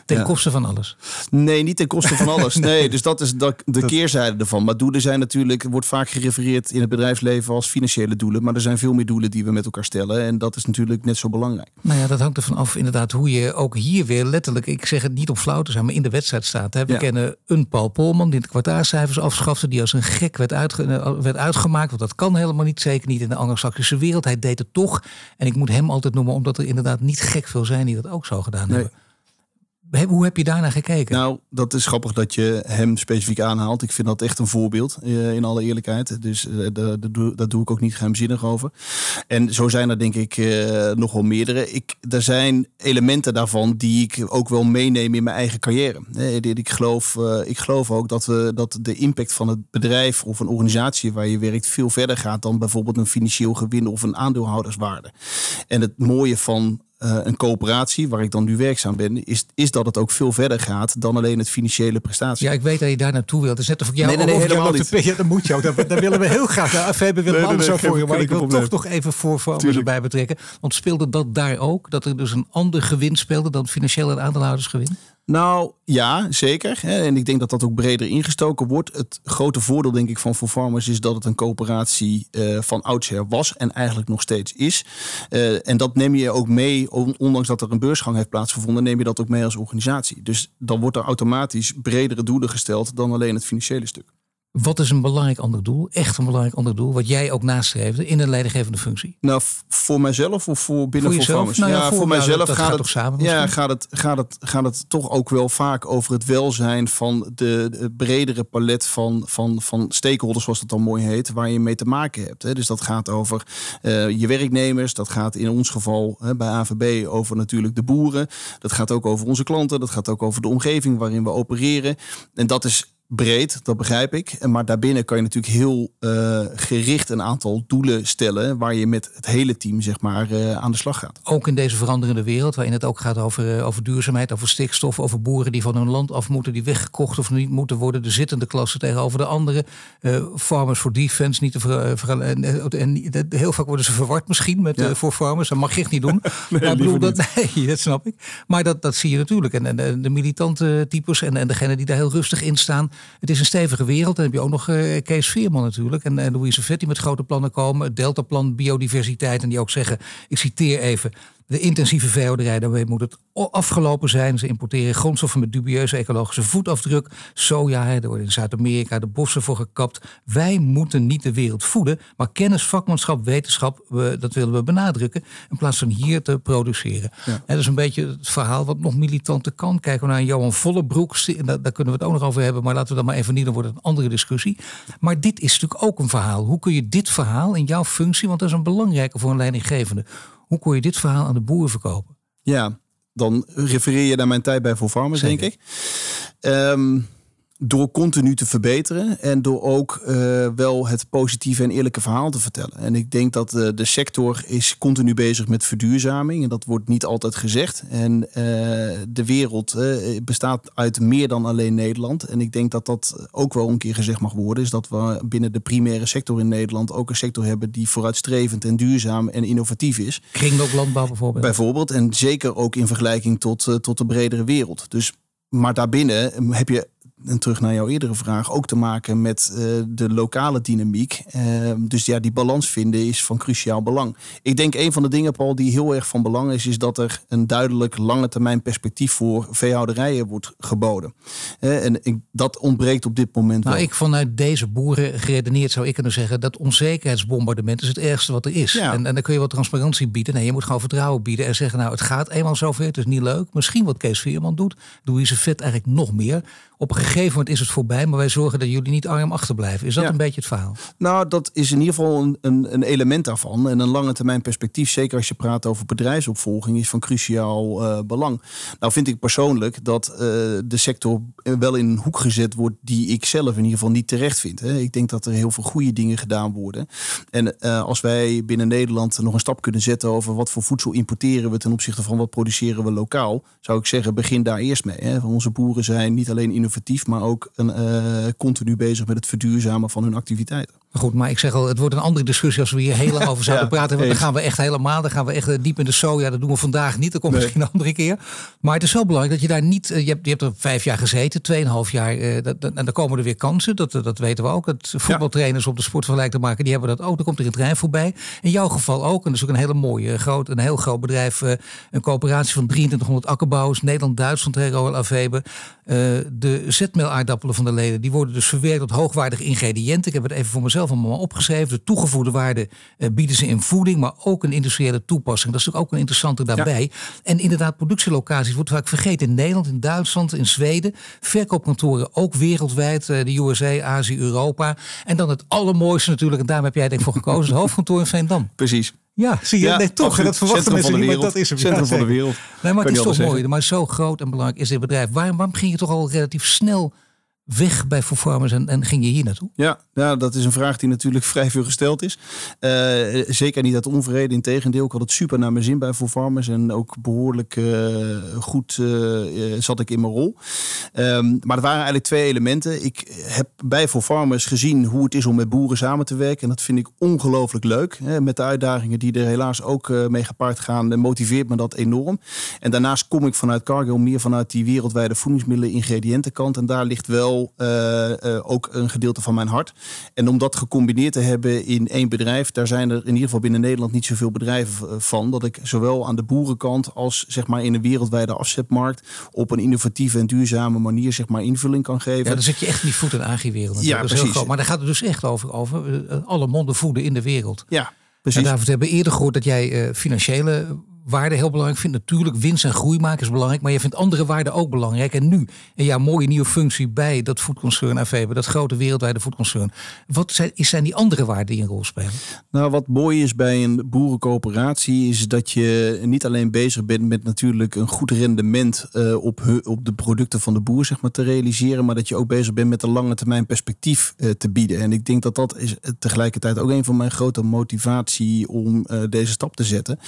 Ten ja. koste van alles? Nee, niet ten koste van alles. nee. dus dat is de, de keerzijde ervan. Maar doelen zijn natuurlijk, wordt vaak gerefereerd in het bedrijfsleven als financiële doelen. Maar er zijn veel meer doelen die we met elkaar stellen. En dat is natuurlijk net zo belangrijk. Nou ja, dat hangt ervan af inderdaad hoe je ook hier weer letterlijk, ik zeg het niet om flauw te zijn, maar in de wedstrijd staat. Hè. We ja. kennen een Paul Polman die de kwartaalcijfers afschafte, die als een gek werd, uitge, werd uitgemaakt. Want dat kan helemaal niet, zeker niet in de anglo-saxische wereld. Hij deed het toch. En ik moet hem altijd noemen, omdat er inderdaad niet gek veel zijn die dat ook zo gedaan nee. hebben. Hoe heb je daarna gekeken? Nou, dat is grappig dat je hem specifiek aanhaalt. Ik vind dat echt een voorbeeld, uh, in alle eerlijkheid. Dus uh, daar doe ik ook niet geheimzinnig over. En zo zijn er denk ik uh, nog wel meerdere. Ik, er zijn elementen daarvan die ik ook wel meeneem in mijn eigen carrière. Ik geloof, ik geloof ook dat, we, dat de impact van het bedrijf of een organisatie waar je werkt veel verder gaat dan bijvoorbeeld een financieel gewin of een aandeelhouderswaarde. En het mooie van uh, een coöperatie, waar ik dan nu werkzaam ben, is, is dat het ook veel verder gaat dan alleen het financiële prestatie. Ja, ik weet dat je daar naartoe wilt. Dus net of ik jou nee, nee, nee, helemaal niet. Ja, dat moet je ook. Daar, daar willen we heel graag. Ja, we willen nee, alles nee, voor je. Maar ik wil toch nog even voor Farmers erbij betrekken. Want speelde dat daar ook? Dat er dus een ander gewin speelde dan financieel en aandeelhoudersgewin? Nou ja, zeker. En ik denk dat dat ook breder ingestoken wordt. Het grote voordeel, denk ik, van For Farmers is dat het een coöperatie uh, van oudsher was en eigenlijk nog steeds is. Uh, en dat neem je ook mee, ondanks dat er een beursgang heeft plaatsgevonden, neem je dat ook mee als organisatie. Dus dan wordt er automatisch bredere doelen gesteld dan alleen het financiële stuk. Wat is een belangrijk ander doel? Echt een belangrijk ander doel, wat jij ook nastreefde in een leidinggevende functie? Nou, voor mijzelf of voor binnen voor jezelf? Nou ja, voor, voor mijzelf gaat, gaat, het, samen. Ja, gaat het, gaat, het, gaat het toch ook wel vaak over het welzijn van de, de, bredere palet van, van, van stakeholders, zoals dat dan mooi heet, waar je mee te maken hebt. Hè. Dus dat gaat over uh, je werknemers, dat gaat in ons geval hè, bij AVB over natuurlijk de boeren. Dat gaat ook over onze klanten, dat gaat ook over de omgeving waarin we opereren. En dat is breed, dat begrijp ik. Maar daarbinnen kan je natuurlijk heel uh, gericht een aantal doelen stellen waar je met het hele team zeg maar uh, aan de slag gaat. Ook in deze veranderende wereld, waarin het ook gaat over, uh, over duurzaamheid, over stikstof, over boeren die van hun land af moeten, die weggekocht of niet moeten worden, de zittende klasse tegenover de andere, farmers for defense, niet te ver, en, en, heel vaak worden ze verward misschien met ja. voor farmers, dat mag je echt niet doen. nee, maar bedoel, dat, nee, dat snap ik. Maar dat, dat zie je natuurlijk. En, en de militante types en, en degene die daar heel rustig in staan, het is een stevige wereld. Dan heb je ook nog uh, Kees Veerman natuurlijk. En, en Louise Vet die met grote plannen komen. Het Deltaplan biodiversiteit. En die ook zeggen, ik citeer even de intensieve veehouderij, daarmee moet het afgelopen zijn. Ze importeren grondstoffen met dubieuze ecologische voetafdruk. Soja, er worden in Zuid-Amerika de bossen voor gekapt. Wij moeten niet de wereld voeden, maar kennis, vakmanschap, wetenschap, we, dat willen we benadrukken. In plaats van hier te produceren. Ja. En dat is een beetje het verhaal wat nog militanter kan. Kijken we naar Johan Vollebroek, daar, daar kunnen we het ook nog over hebben. Maar laten we dat maar even niet, dan wordt het een andere discussie. Maar dit is natuurlijk ook een verhaal. Hoe kun je dit verhaal in jouw functie, want dat is een belangrijke voor een leidinggevende hoe kon je dit verhaal aan de boeren verkopen? Ja, dan refereer je naar mijn tijd bij Farmers, denk ik. Um, door continu te verbeteren en door ook uh, wel het positieve en eerlijke verhaal te vertellen. En ik denk dat uh, de sector is continu bezig met verduurzaming en dat wordt niet altijd gezegd. En uh, de wereld bestaat uit meer dan alleen Nederland. En ik denk dat dat ook wel een keer gezegd mag worden, is dat we binnen de primaire sector in Nederland ook een sector hebben die vooruitstrevend en duurzaam en innovatief is. Kringlooplandbouw bijvoorbeeld. Bijvoorbeeld en zeker ook in vergelijking tot, tot de bredere wereld. Dus maar daarbinnen heb je en terug naar jouw eerdere vraag, ook te maken met uh, de lokale dynamiek. Uh, dus ja, die balans vinden is van cruciaal belang. Ik denk een van de dingen, Paul, die heel erg van belang is, is dat er een duidelijk lange termijn perspectief voor veehouderijen wordt geboden. Uh, en ik, dat ontbreekt op dit moment nou, wel. Ik vanuit deze boeren geredeneerd zou ik kunnen zeggen dat onzekerheidsbombardement is het ergste wat er is. Ja. En, en dan kun je wat transparantie bieden. Nee, je moet gewoon vertrouwen bieden en zeggen, nou het gaat eenmaal zover, het is niet leuk. Misschien wat Kees Veerman doet, doe je ze vet eigenlijk nog meer. Op een gegeven moment is het voorbij, maar wij zorgen dat jullie niet arm achterblijven. Is dat een beetje het verhaal? Nou, dat is in ieder geval een, een, een, element daarvan. En een lange termijn perspectief, zeker als je praat over bedrijfsopvolging, is van cruciaal uh, belang. Nou vind ik persoonlijk dat uh, de sector wel in een hoek gezet wordt die ik zelf in ieder geval niet terecht vind. Hè. Ik denk dat er heel veel goede dingen gedaan worden. En uh, als wij binnen Nederland nog een stap kunnen zetten over wat voor voedsel importeren we ten opzichte van wat produceren we lokaal, zou ik zeggen, begin daar eerst mee. Hè. Onze boeren zijn niet alleen maar ook een, uh, continu bezig met het verduurzamen van hun activiteiten. Goed, maar ik zeg al, het wordt een andere discussie als we hier heel lang over zouden praten. Want dan gaan we echt helemaal, dan gaan we echt eh, diep in de soja. Dat doen we vandaag niet, dat komt misschien een andere keer. Maar het is wel belangrijk dat je daar niet, eh, je hebt, je hebt er vijf jaar gezeten, tweeënhalf jaar. en dan komen er weer kansen, dat, dat weten we ook. Het voetbaltrainers op de sportvergelijk te maken, die hebben dat ook. Dan komt er een trein voorbij. In jouw geval ook, en dat is ook een hele mooie, groot, een heel groot bedrijf. Een coöperatie van 2300 akkerbouwers, Nederland, Duitsland, Royal Avebe. de zetmeelaardappelen van de leden, die worden dus verwerkt tot hoogwaardige ingrediënten. Ik heb het even voor mezelf allemaal opgeschreven. De toegevoegde waarde uh, bieden ze in voeding, maar ook een industriële toepassing. Dat is natuurlijk ook een interessante daarbij. En inderdaad, productielocaties wordt vaak vergeten. In Nederland, in Duitsland, in Zweden. Verkoopkantoren ook wereldwijd. Uh, de USA, Azië, Europa. En dan het allermooiste natuurlijk, en daar heb jij denk ik voor gekozen, het hoofdkantoor in Veendam. Precies. Ja, zie je, ja, nee, toch. Dat verwachten mensen niet, maar dat is het. Centrum van de wereld. Nee, maar het is toch mooi. Maar zo groot en belangrijk is dit bedrijf. Waarom, waarom ging je toch al relatief snel weg bij Farmers en, en ging je hier naartoe? Ja, dat is een vraag die natuurlijk vrij veel gesteld is. Uh, zeker niet uit onvrede. Integendeel, ik had het super naar mijn zin bij Farmers. En ook behoorlijk uh, goed uh, zat ik in mijn rol. Um, maar er waren eigenlijk twee elementen. Ik heb bij Farmers gezien hoe het is om met boeren samen te werken. En dat vind ik ongelooflijk leuk. Hè, met de uitdagingen die er helaas ook mee gepaard gaan, motiveert me dat enorm. En daarnaast kom ik vanuit Cargill meer vanuit die wereldwijde voedingsmiddelen ingrediëntenkant. En daar ligt wel uh, uh, ook een gedeelte van mijn hart. En om dat gecombineerd te hebben in één bedrijf, daar zijn er in ieder geval binnen Nederland niet zoveel bedrijven eh, van. Dat ik zowel aan de boerenkant als zeg maar in een wereldwijde afzetmarkt op een innovatieve en duurzame manier zeg maar invulling kan geven. Ja, dan zit je echt niet voet in agri-wereld. Ja, precies. Maar daar gaat het dus echt over, over alle monden voeden in de wereld. Ja, Precies. En David, we hebben eerder gehoord dat jij uh, financiële waarde heel belangrijk vindt. Natuurlijk, winst en groei maken is belangrijk. Maar je vindt andere waarden ook belangrijk. En nu, in jouw mooie nieuwe functie bij dat voedconcern AVB, dat grote wereldwijde voedconcern. Wat zijn, zijn die andere waarden die een rol spelen? Nou, wat mooi is bij een boerencoöperatie, is dat je niet alleen bezig bent met natuurlijk een goed rendement uh, op, op de producten van de boer, zeg maar, te realiseren. Maar dat je ook bezig bent met een lange termijn perspectief uh, te bieden. En ik denk dat dat is tegelijkertijd ook een van mijn grote motivatie om uh, deze stap te zetten.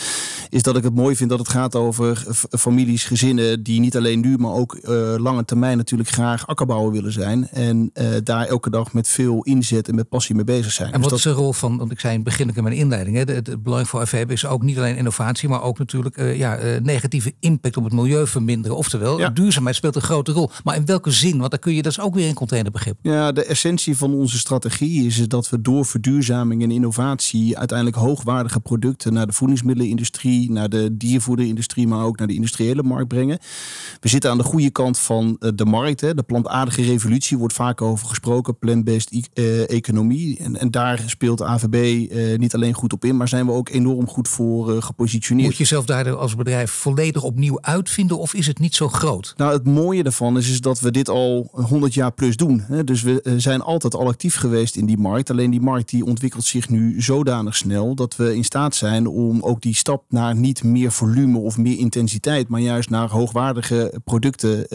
Is dat ik het mooi vind dat het gaat over families, gezinnen die niet alleen nu, maar ook uh, lange termijn natuurlijk graag akkerbouwer willen zijn. En uh, daar elke dag met veel inzet en met passie mee bezig zijn. En wat dus dat... is de rol van, want ik zei in het begin in mijn inleiding, hè, het, het belang voor FVB is ook niet alleen innovatie, maar ook natuurlijk uh, ja, negatieve impact op het milieu verminderen. Oftewel, ja. duurzaamheid speelt een grote rol. Maar in welke zin? Want dan kun je, dat is ook weer een containerbegrip. Ja, de essentie van onze strategie is dat we door verduurzaming en innovatie uiteindelijk hoogwaardige producten naar de voedingsmiddelenindustrie, naar de de diervoederindustrie, maar ook naar de industriële markt brengen. We zitten aan de goede kant van eh, de markt. Hè. De plantaardige revolutie wordt vaak over gesproken, plant-based uh, economie. En, en, daar speelt AVB eh, niet alleen goed op in, maar zijn we ook enorm goed voor gepositioneerd. Moet je jezelf daar als bedrijf volledig opnieuw uitvinden of is het niet zo groot? Nou, het mooie daarvan is, is dat we dit al 100 jaar plus doen. Hè. Dus we zijn altijd al actief geweest in die markt. Alleen die markt die ontwikkelt zich nu zodanig snel dat we in staat zijn om ook die stap naar niet meer volume of meer intensiteit, maar juist naar hoogwaardige producten uh,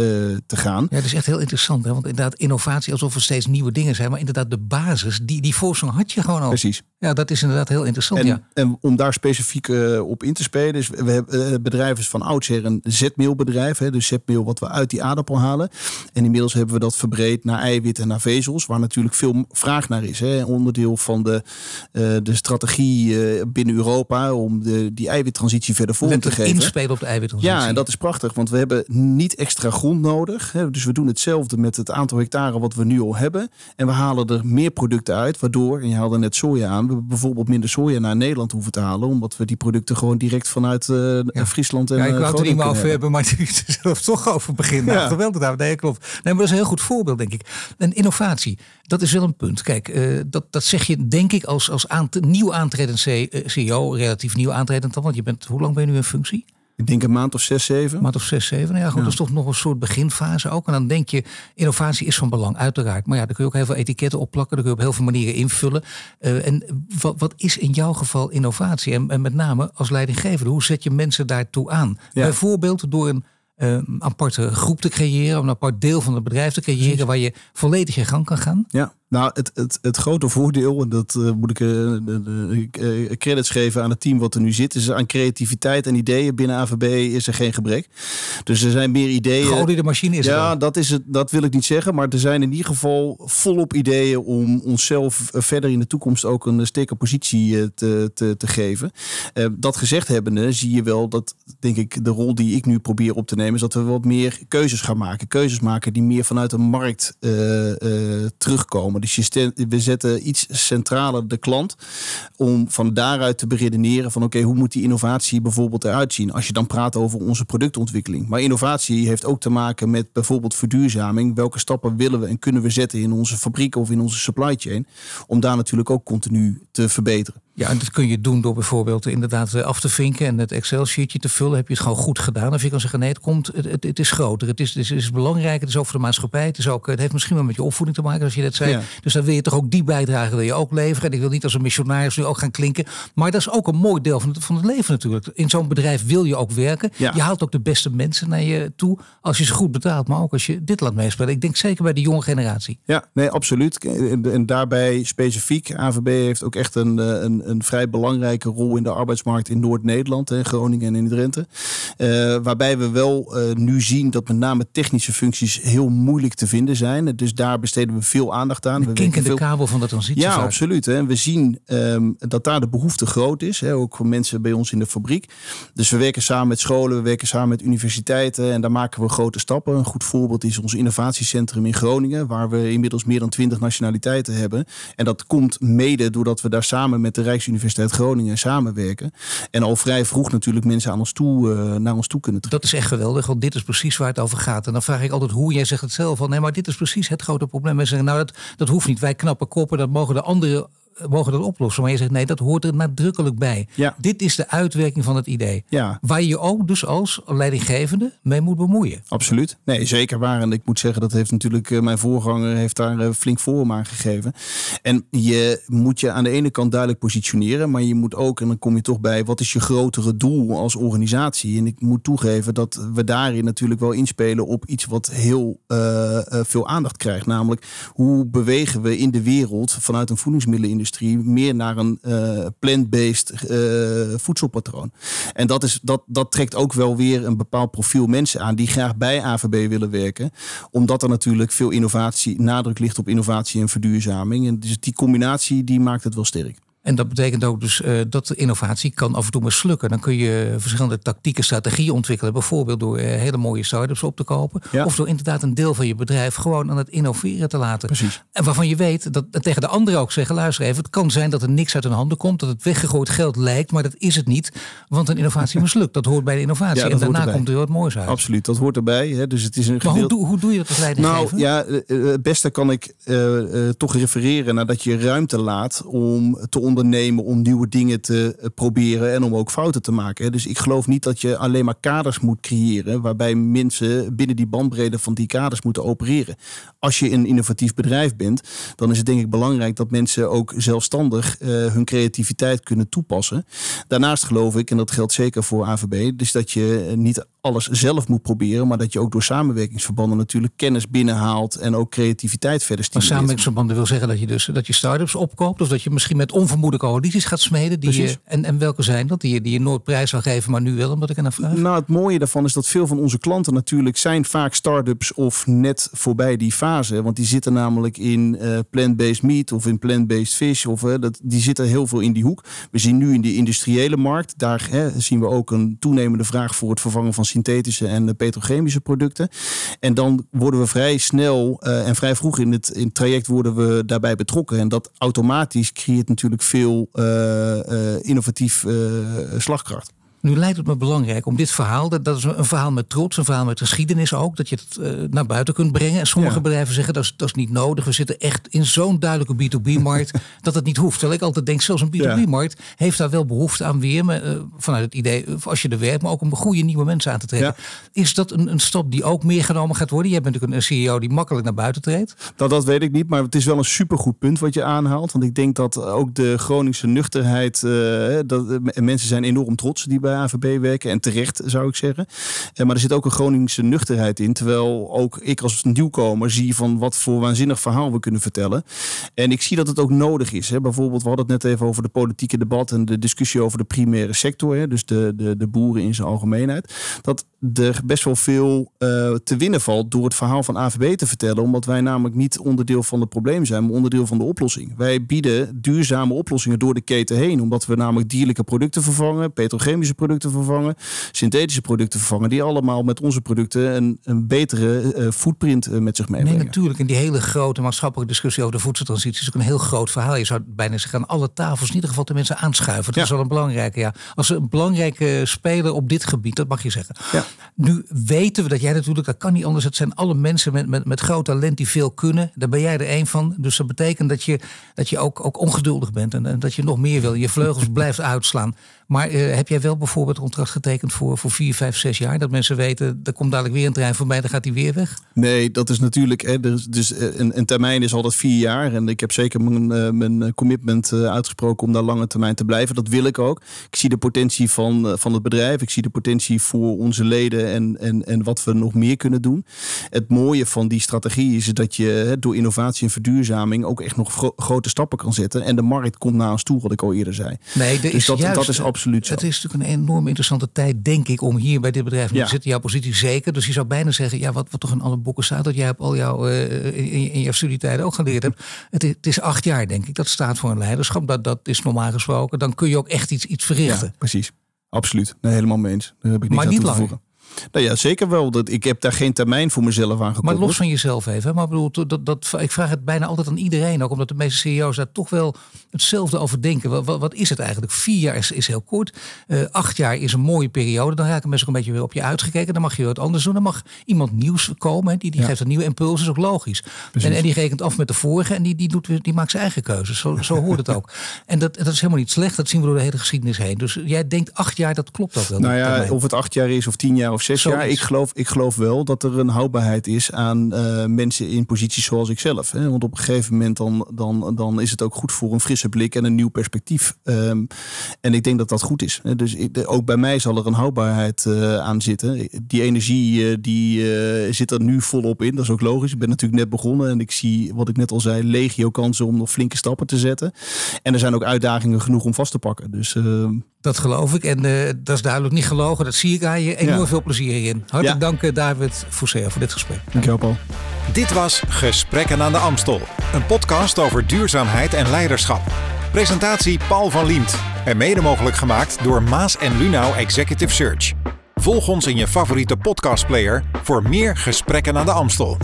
te gaan. Ja, dat is echt heel interessant. Hè? Want inderdaad, innovatie alsof er steeds nieuwe dingen zijn. Maar inderdaad, de basis, die, die voorsprong had je gewoon al. Precies. Ja, dat is inderdaad heel interessant. En, ja. en om daar specifiek uh, op in te spelen, is we hebben uh, bedrijven van oudsher een zetmeelbedrijf. Hè, dus zetmeel wat we uit die aardappel halen. En inmiddels hebben we dat verbreed naar eiwit en naar vezels, waar natuurlijk veel vraag naar is. Hè. Onderdeel van de, uh, de strategie binnen Europa om de, die eiwittransitie verder vorm te geven. inspelen op de eiwittransitie. Ja, en dat is prachtig, want we hebben niet extra grond nodig. Hè. Dus we doen hetzelfde met het aantal hectare wat we nu al hebben. En we halen er meer producten uit, waardoor, en je haalde net soja aan, we bijvoorbeeld minder soja naar Nederland hoeven te halen. Omdat we die producten gewoon direct vanuit uh, ja. Friesland en Ja, ik wou uh, het er niet over hebben, maar toch over beginnen. Ja. Terwijl het nee, klopt. Nee, maar dat is een heel goed voorbeeld, denk ik. En innovatie, dat is wel een punt. Kijk, uh, dat, dat zeg je denk ik als, als aant nieuw aantredend CEO, relatief nieuw aantredend dan, want je bent, hoe lang ben je nu in functie? Ik denk een maand of zes, zeven. Een maand of zes, zeven. Nou ja, goed, Ja. dat is toch nog een soort beginfase ook. En dan denk je, innovatie is van belang, uiteraard. Maar ja, daar kun je ook heel veel etiketten opplakken. Daar kun je op heel veel manieren invullen. Uh, en wat, wat is in jouw geval innovatie? En, en met name als leidinggevende, hoe zet je mensen daartoe aan? Ja. Bijvoorbeeld door een uh, aparte groep te creëren, een apart deel van het bedrijf te creëren, Precies. waar je volledig je gang kan gaan. Ja, nou het, het, het grote voordeel, en dat uh, moet ik uh, de, uh, credits geven aan het team wat er nu zit, is aan creativiteit en ideeën binnen AVB is er geen gebrek. Dus er zijn meer ideeën. Geoliede machine is ja, dat, is het, dat wil ik niet zeggen, maar er zijn in ieder geval volop ideeën om onszelf verder in de toekomst ook een sterke positie te, te, te geven. Uh, dat gezegd hebbende zie je wel dat, denk ik, de rol die ik nu probeer op te nemen, is dat we wat meer keuzes gaan maken. Keuzes maken die meer vanuit de markt uh, Dus we zetten iets centraler de klant om van daaruit te beredeneren van oké, hoe moet die innovatie bijvoorbeeld eruit zien? Als je dan praat over onze productontwikkeling. Maar innovatie heeft ook te maken met bijvoorbeeld verduurzaming. Welke stappen willen we en kunnen we zetten in onze fabriek of in onze supply chain? Om daar natuurlijk ook continu te verbeteren. Ja, en dat kun je doen door bijvoorbeeld inderdaad eh, af te vinken en het Excel-sheetje te vullen. Heb je het gewoon goed gedaan? Of je kan zeggen, nee, het komt, het, het, het is groter, het is, het, is, het is belangrijk, het is ook voor de maatschappij. Het, is ook, het heeft misschien wel met je opvoeding te maken, als je dat zei. Ja. Dus dan wil je toch ook die bijdrage wil je ook leveren. En ik wil niet als een missionaris nu ook gaan klinken. Maar dat is ook een mooi deel van het, van het leven natuurlijk. In zo'n bedrijf wil je ook werken. Ja. Je haalt ook de beste mensen naar je toe. Als je ze goed betaalt, maar ook als je dit laat meespelen. Ik denk zeker bij de jonge generatie. Ja, nee, absoluut. En, en daarbij specifiek, AVB heeft ook echt een, een, een vrij belangrijke rol in de arbeidsmarkt in Noord-Nederland, Groningen en in Drenthe. Uh, waarbij we wel uh, nu zien dat met name technische functies heel moeilijk te vinden zijn. Dus daar besteden we veel aandacht aan. De kink in de kabel van de transitie. Ja, absoluut. Hè. We zien um, dat daar de behoefte groot is. Hè, ook voor mensen bij ons in de fabriek. Dus we werken samen met scholen, we werken samen met universiteiten. En daar maken we grote stappen. Een goed voorbeeld is ons innovatiecentrum in Groningen. Waar we inmiddels meer dan twintig nationaliteiten hebben. En dat komt mede doordat we daar samen met de Rijksuniversiteit Groningen samenwerken. En al vrij vroeg natuurlijk mensen aan ons toe, uh, naar ons toe kunnen trekken. Dat is echt geweldig, want dit is precies waar het over gaat. En dan vraag ik altijd hoe, jij zegt het zelf van nee, maar dit is precies het grote probleem. Wij zeggen, nou dat, dat hoeft niet, wij knappen koppen, dat mogen de anderen mogen dat oplossen. Maar je zegt nee, dat hoort er nadrukkelijk bij. Ja. Dit is de uitwerking van het idee. Ja. Waar je ook dus als leidinggevende mee moet bemoeien. Absoluut. Nee, zeker waar. En ik moet zeggen, dat heeft natuurlijk uh, mijn voorganger heeft daar uh, flink vorm aan gegeven. En je moet je aan de ene kant duidelijk positioneren, maar je moet ook, en dan kom je toch bij, wat is je grotere doel als organisatie? En ik moet toegeven dat we daarin natuurlijk wel inspelen op iets wat heel uh, veel aandacht krijgt. Namelijk, hoe bewegen we in de wereld vanuit een voedingsmiddelenindustrie meer naar een uh, plant-based uh, voedselpatroon. En dat, is, dat, dat trekt ook wel weer een bepaald profiel mensen aan die graag bij AVB willen werken. Omdat er natuurlijk veel innovatie, nadruk ligt op innovatie en verduurzaming. En dus die combinatie die maakt het wel sterk. En dat betekent ook dus uh, dat de innovatie kan af en toe mislukken. Dan kun je verschillende tactieken, strategieën ontwikkelen. Bijvoorbeeld door uh, hele mooie start-ups op te kopen. Ja. Of door inderdaad een deel van je bedrijf gewoon aan het innoveren te laten. Precies. En waarvan je weet dat en tegen de anderen ook zeggen: luister even, het kan zijn dat er niks uit hun handen komt. Dat het weggegooid geld lijkt, maar dat is het niet. Want een innovatie mislukt. Dat hoort bij de innovatie. Ja, en daarna komt er wat moois uit. Absoluut, dat hoort erbij. Hè. Dus het is een Maar gedeelte... hoe, doe, hoe doe je dat als leidinggever? Nou ja, het beste kan ik uh, toch refereren naar dat je ruimte laat om te ondernemen om nieuwe dingen te eh, proberen en om ook fouten te maken. Dus ik geloof niet dat je alleen maar kaders moet creëren waarbij mensen binnen die bandbreedte van die kaders moeten opereren. Als je een innovatief bedrijf bent, dan is het denk ik belangrijk dat mensen ook zelfstandig uh, hun creativiteit kunnen toepassen. Daarnaast geloof ik, en dat geldt zeker voor AVB, dus dat je niet alles zelf moet proberen, maar dat je ook door samenwerkingsverbanden natuurlijk kennis binnenhaalt en ook creativiteit verder stimuleert. Maar samenwerkingsverbanden wil zeggen dat je dus dat je start-ups opkoopt of dat je misschien met onvermoede coalities gaat smeden. Die je, en, en welke zijn dat? Die je, die je nooit prijs zou geven, maar nu wel, omdat ik er naar vraag? Nou, het mooie daarvan is dat veel van onze klanten natuurlijk zijn vaak start-ups of net voorbij die fase. Want die zitten namelijk in uh, plant-based meat of in plant-based fish. Of, uh, dat, die zitten heel veel in die hoek. We zien nu in die industriële markt, daar hè, zien we ook een toenemende vraag voor het vervangen van synthetische en petrochemische producten. En dan worden we vrij snel uh, en vrij vroeg in het, in het traject worden we daarbij betrokken. En dat automatisch creëert natuurlijk veel innovatief slagkracht. Nu lijkt het me belangrijk om dit verhaal, dat, dat is een verhaal met trots, een verhaal met geschiedenis ook, dat je het uh, naar buiten kunt brengen. En sommige bedrijven zeggen dat is, dat is niet nodig. We zitten echt in zo'n duidelijke B2B-markt dat het niet hoeft. Terwijl ik altijd denk, zelfs een B2B-markt heeft daar wel behoefte aan weer. Maar, uh, vanuit het idee, als je er werkt, maar ook om goede nieuwe mensen aan te trekken. Is dat een, een stap die ook meer genomen gaat worden? Jij bent natuurlijk een CEO die makkelijk naar buiten treedt. Dat, dat weet ik niet, maar het is wel een supergoed punt wat je aanhaalt. Want ik denk dat ook de Groningse nuchterheid, uh, dat, mensen zijn enorm trots die bij AVB werken. En terecht zou ik zeggen. Eh, maar er zit ook een Groningse nuchterheid in. Terwijl ook ik als nieuwkomer zie van wat voor waanzinnig verhaal we kunnen vertellen. En ik zie dat het ook nodig is. Hè. Bijvoorbeeld, we hadden het net even over de politieke debat en de discussie over de primaire sector. Hè. Dus de, de, de boeren in zijn algemeenheid. Dat er best wel veel uh, te winnen valt door het verhaal van AVB te vertellen. Omdat wij namelijk niet onderdeel van het probleem zijn, maar onderdeel van de oplossing. Wij bieden duurzame oplossingen door de keten heen. Omdat we namelijk dierlijke producten vervangen, petrochemische producten vervangen, synthetische producten vervangen, die allemaal met onze producten een, een betere uh, footprint uh, met zich meebrengen. Nee, natuurlijk. En die hele grote maatschappelijke discussie over de voedseltransitie is ook een heel groot verhaal. Je zou bijna zeggen aan alle tafels in ieder geval de mensen aanschuiven. Dat ja. is wel een belangrijke. Ja. Als een belangrijke speler op dit gebied, dat mag je zeggen. Ja. Nu weten we dat jij natuurlijk, dat kan niet anders. Het zijn alle mensen met, met, met groot talent die veel kunnen. Daar ben jij er één van. Dus dat betekent dat je, dat je ook, ook ongeduldig bent en, en dat je nog meer wil. Je vleugels blijft uitslaan. Maar uh, heb jij wel bijvoorbeeld een contract getekend voor, voor vier, vijf, zes jaar? Dat mensen weten, er komt dadelijk weer een trein voorbij, dan gaat hij weer weg? Nee, dat is natuurlijk. Hè, dus, dus een, een, termijn is altijd vier jaar. En ik heb zeker mijn, uh, mijn commitment uitgesproken om daar lange termijn te blijven. Dat wil ik ook. Ik zie de potentie van, van het bedrijf. Ik zie de potentie voor onze leden en, en, en wat we nog meer kunnen doen. Het mooie van die strategie is dat je hè, door innovatie en verduurzaming ook echt nog gro grote stappen kan zetten. En de markt komt naar ons toe, wat ik al eerder zei. Nee, dus is dat, juist, dat is absoluut zo. Het is natuurlijk een enorm interessante tijd, denk ik, om hier bij dit bedrijf ja. te zitten. Jouw positie zeker. Dus je zou bijna zeggen, ja, wat, wat toch in alle boeken staat, dat jij al jouw uh, in, in jouw studietijden ook geleerd hebt. Het is, het is, acht jaar, denk ik. Dat staat voor een leiderschap. Dat, dat is normaal gesproken. Dan kun je ook echt iets, iets verrichten. Ja, precies. Absoluut. Nee, helemaal mee eens. Daar heb ik niks maar niet aan toe te lang. Nou ja, zeker wel. Dat, ik heb daar geen termijn voor mezelf aan gekoppeld. Maar los van jezelf even. Maar bedoel, dat, dat, ik vraag het bijna altijd aan iedereen. Ook omdat de meeste CEO's daar toch wel hetzelfde over denken. Wat, wat, wat is het eigenlijk? Vier jaar is, is heel kort. Uh, acht jaar is een mooie periode. Dan raken mensen ook een beetje weer op je uitgekeken. Dan mag je wat anders doen. Dan mag iemand nieuws komen. Die, die ja. geeft een nieuwe impuls. is ook logisch. En, en, die rekent af met de vorige. En die, die, doet, die maakt zijn eigen keuzes. Zo, zo hoort het ook. En dat, dat is helemaal niet slecht. Dat zien we door de hele geschiedenis heen. Dus jij denkt acht jaar, dat klopt ook wel. Nou ja, of het acht jaar is of tien jaar of jaar. Ik geloof, ik geloof wel dat er een houdbaarheid is aan uh, mensen in posities zoals ik zelf. Hè? Want op een gegeven moment dan, dan, dan is het ook goed voor een frisse blik en een nieuw perspectief. Um, en ik denk dat dat goed is. Hè? Dus ik, ook bij mij zal er een houdbaarheid uh, aan zitten. Die energie uh, die zit er nu volop in. Dat is ook logisch. Ik ben natuurlijk net begonnen en ik zie, wat ik net al zei, legio kansen om nog flinke stappen te zetten. En er zijn ook uitdagingen genoeg om vast te pakken. Dus ehm, dat geloof ik. En dat is duidelijk niet gelogen. Dat zie ik aan je. Enorm ja. veel plezier hierin. Hartelijk ja. dank David Foussea voor dit gesprek. Dankjewel Paul. Dit was Gesprekken aan de Amstel. Een podcast over duurzaamheid en leiderschap. Presentatie Paul van Liemt. En mede mogelijk gemaakt door Maas en Lunau Executive Search. Volg ons in je favoriete podcastplayer voor meer Gesprekken aan de Amstel.